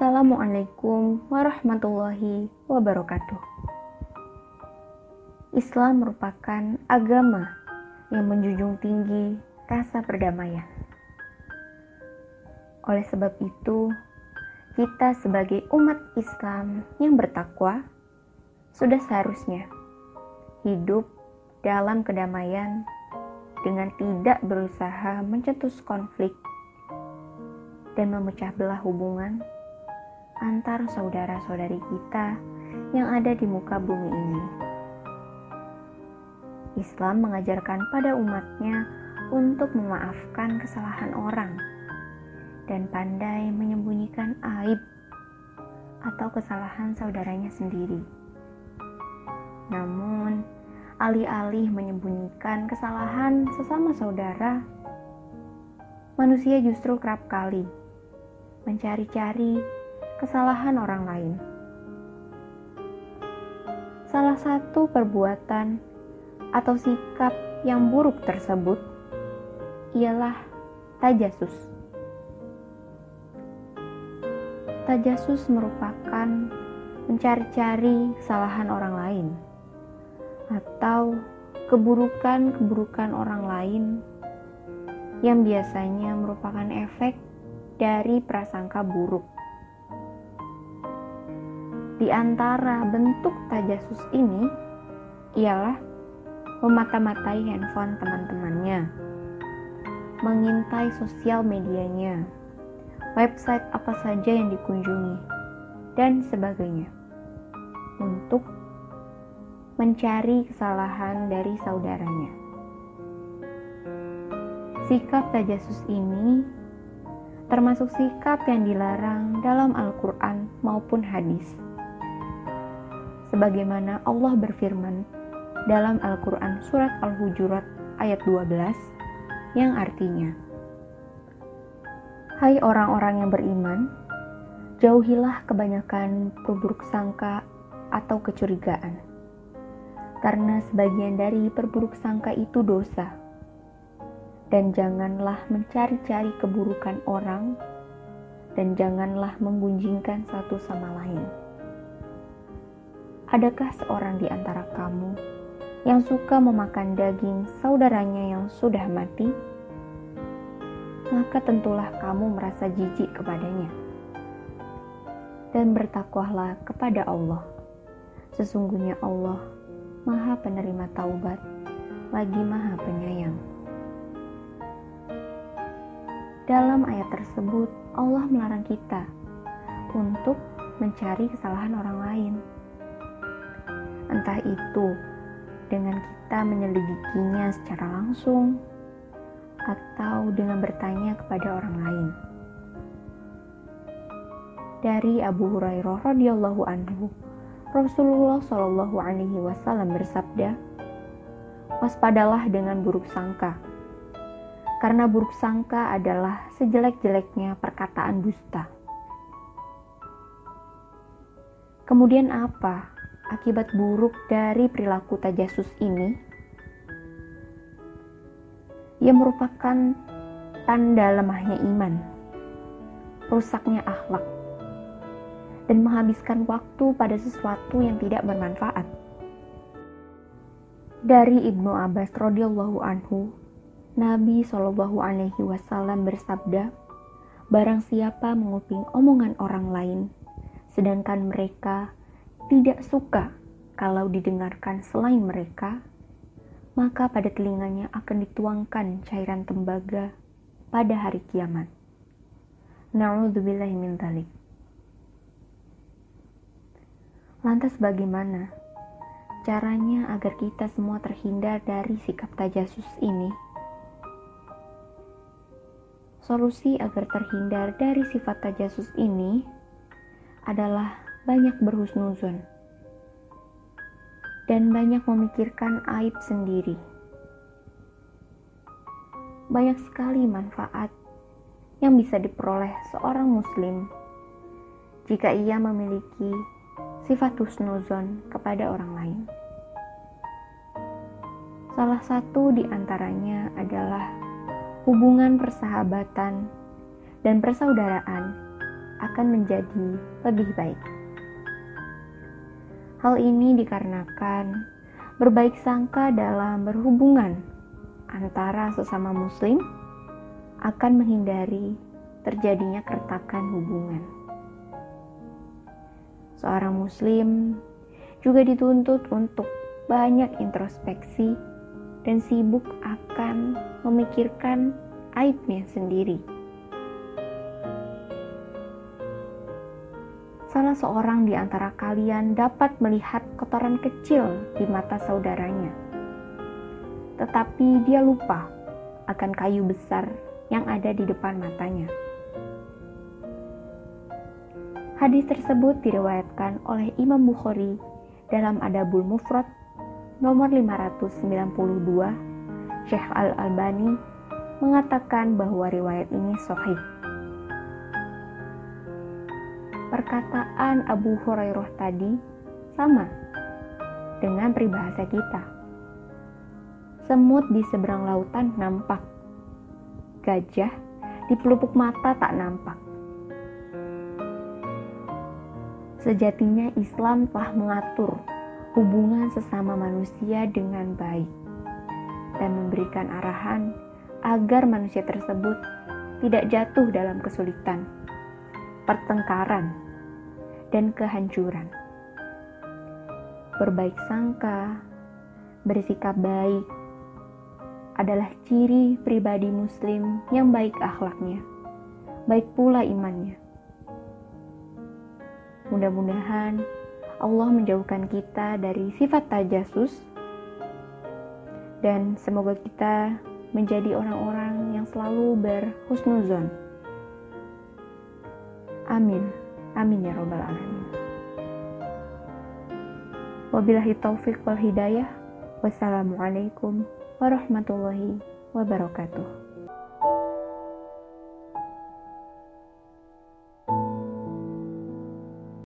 Assalamualaikum warahmatullahi wabarakatuh. Islam merupakan agama yang menjunjung tinggi rasa perdamaian. Oleh sebab itu, kita sebagai umat Islam yang bertakwa sudah seharusnya hidup dalam kedamaian dengan tidak berusaha mencetus konflik dan memecah belah hubungan antar saudara-saudari kita yang ada di muka bumi ini. Islam mengajarkan pada umatnya untuk memaafkan kesalahan orang dan pandai menyembunyikan aib atau kesalahan saudaranya sendiri. Namun, alih-alih menyembunyikan kesalahan sesama saudara, manusia justru kerap kali mencari-cari kesalahan orang lain. Salah satu perbuatan atau sikap yang buruk tersebut ialah tajasus. Tajasus merupakan mencari-cari kesalahan orang lain atau keburukan-keburukan orang lain yang biasanya merupakan efek dari prasangka buruk. Di antara bentuk tajasus ini ialah memata-matai handphone teman-temannya, mengintai sosial medianya, website apa saja yang dikunjungi, dan sebagainya, untuk mencari kesalahan dari saudaranya. Sikap tajasus ini termasuk sikap yang dilarang dalam Al-Quran maupun hadis sebagaimana Allah berfirman dalam Al-Quran Surat Al-Hujurat ayat 12 yang artinya Hai orang-orang yang beriman, jauhilah kebanyakan perburuk sangka atau kecurigaan. Karena sebagian dari perburuk sangka itu dosa. Dan janganlah mencari-cari keburukan orang dan janganlah menggunjingkan satu sama lain. Adakah seorang di antara kamu yang suka memakan daging saudaranya yang sudah mati? Maka tentulah kamu merasa jijik kepadanya. Dan bertakwalah kepada Allah. Sesungguhnya Allah Maha penerima taubat, lagi Maha penyayang. Dalam ayat tersebut, Allah melarang kita untuk mencari kesalahan orang lain entah itu dengan kita menyelidikinya secara langsung atau dengan bertanya kepada orang lain. Dari Abu Hurairah radhiyallahu anhu, Rasulullah shallallahu alaihi wasallam bersabda, "Waspadalah dengan buruk sangka, karena buruk sangka adalah sejelek-jeleknya perkataan dusta." Kemudian apa akibat buruk dari perilaku tajasus ini ia merupakan tanda lemahnya iman, rusaknya akhlak, dan menghabiskan waktu pada sesuatu yang tidak bermanfaat. Dari Ibnu Abbas radhiyallahu anhu, Nabi Shallallahu alaihi wasallam bersabda, "Barang siapa menguping omongan orang lain, sedangkan mereka tidak suka kalau didengarkan selain mereka, maka pada telinganya akan dituangkan cairan tembaga pada hari kiamat. Na'udzubillahi. Lantas bagaimana caranya agar kita semua terhindar dari sikap tajasus ini? Solusi agar terhindar dari sifat tajasus ini adalah banyak berhusnuzon dan banyak memikirkan aib sendiri. Banyak sekali manfaat yang bisa diperoleh seorang muslim jika ia memiliki sifat husnuzon kepada orang lain. Salah satu di antaranya adalah hubungan persahabatan dan persaudaraan akan menjadi lebih baik. Hal ini dikarenakan berbaik sangka dalam berhubungan antara sesama Muslim akan menghindari terjadinya keretakan hubungan. Seorang Muslim juga dituntut untuk banyak introspeksi dan sibuk akan memikirkan aibnya sendiri. Salah seorang di antara kalian dapat melihat kotoran kecil di mata saudaranya, tetapi dia lupa akan kayu besar yang ada di depan matanya. Hadis tersebut diriwayatkan oleh Imam Bukhari dalam Adabul Mufrad nomor 592. Syekh Al-Albani mengatakan bahwa riwayat ini sahih. Perkataan Abu Hurairah tadi sama dengan peribahasa kita. Semut di seberang lautan nampak. Gajah di pelupuk mata tak nampak. Sejatinya Islam telah mengatur hubungan sesama manusia dengan baik dan memberikan arahan agar manusia tersebut tidak jatuh dalam kesulitan, pertengkaran, dan kehancuran. Berbaik sangka, bersikap baik adalah ciri pribadi Muslim yang baik akhlaknya, baik pula imannya. Mudah-mudahan Allah menjauhkan kita dari sifat tajasus dan semoga kita menjadi orang-orang yang selalu berhusnuzon. Amin. Amin ya robbal alamin. Wabillahi taufik wal hidayah. Wassalamualaikum warahmatullahi wabarakatuh.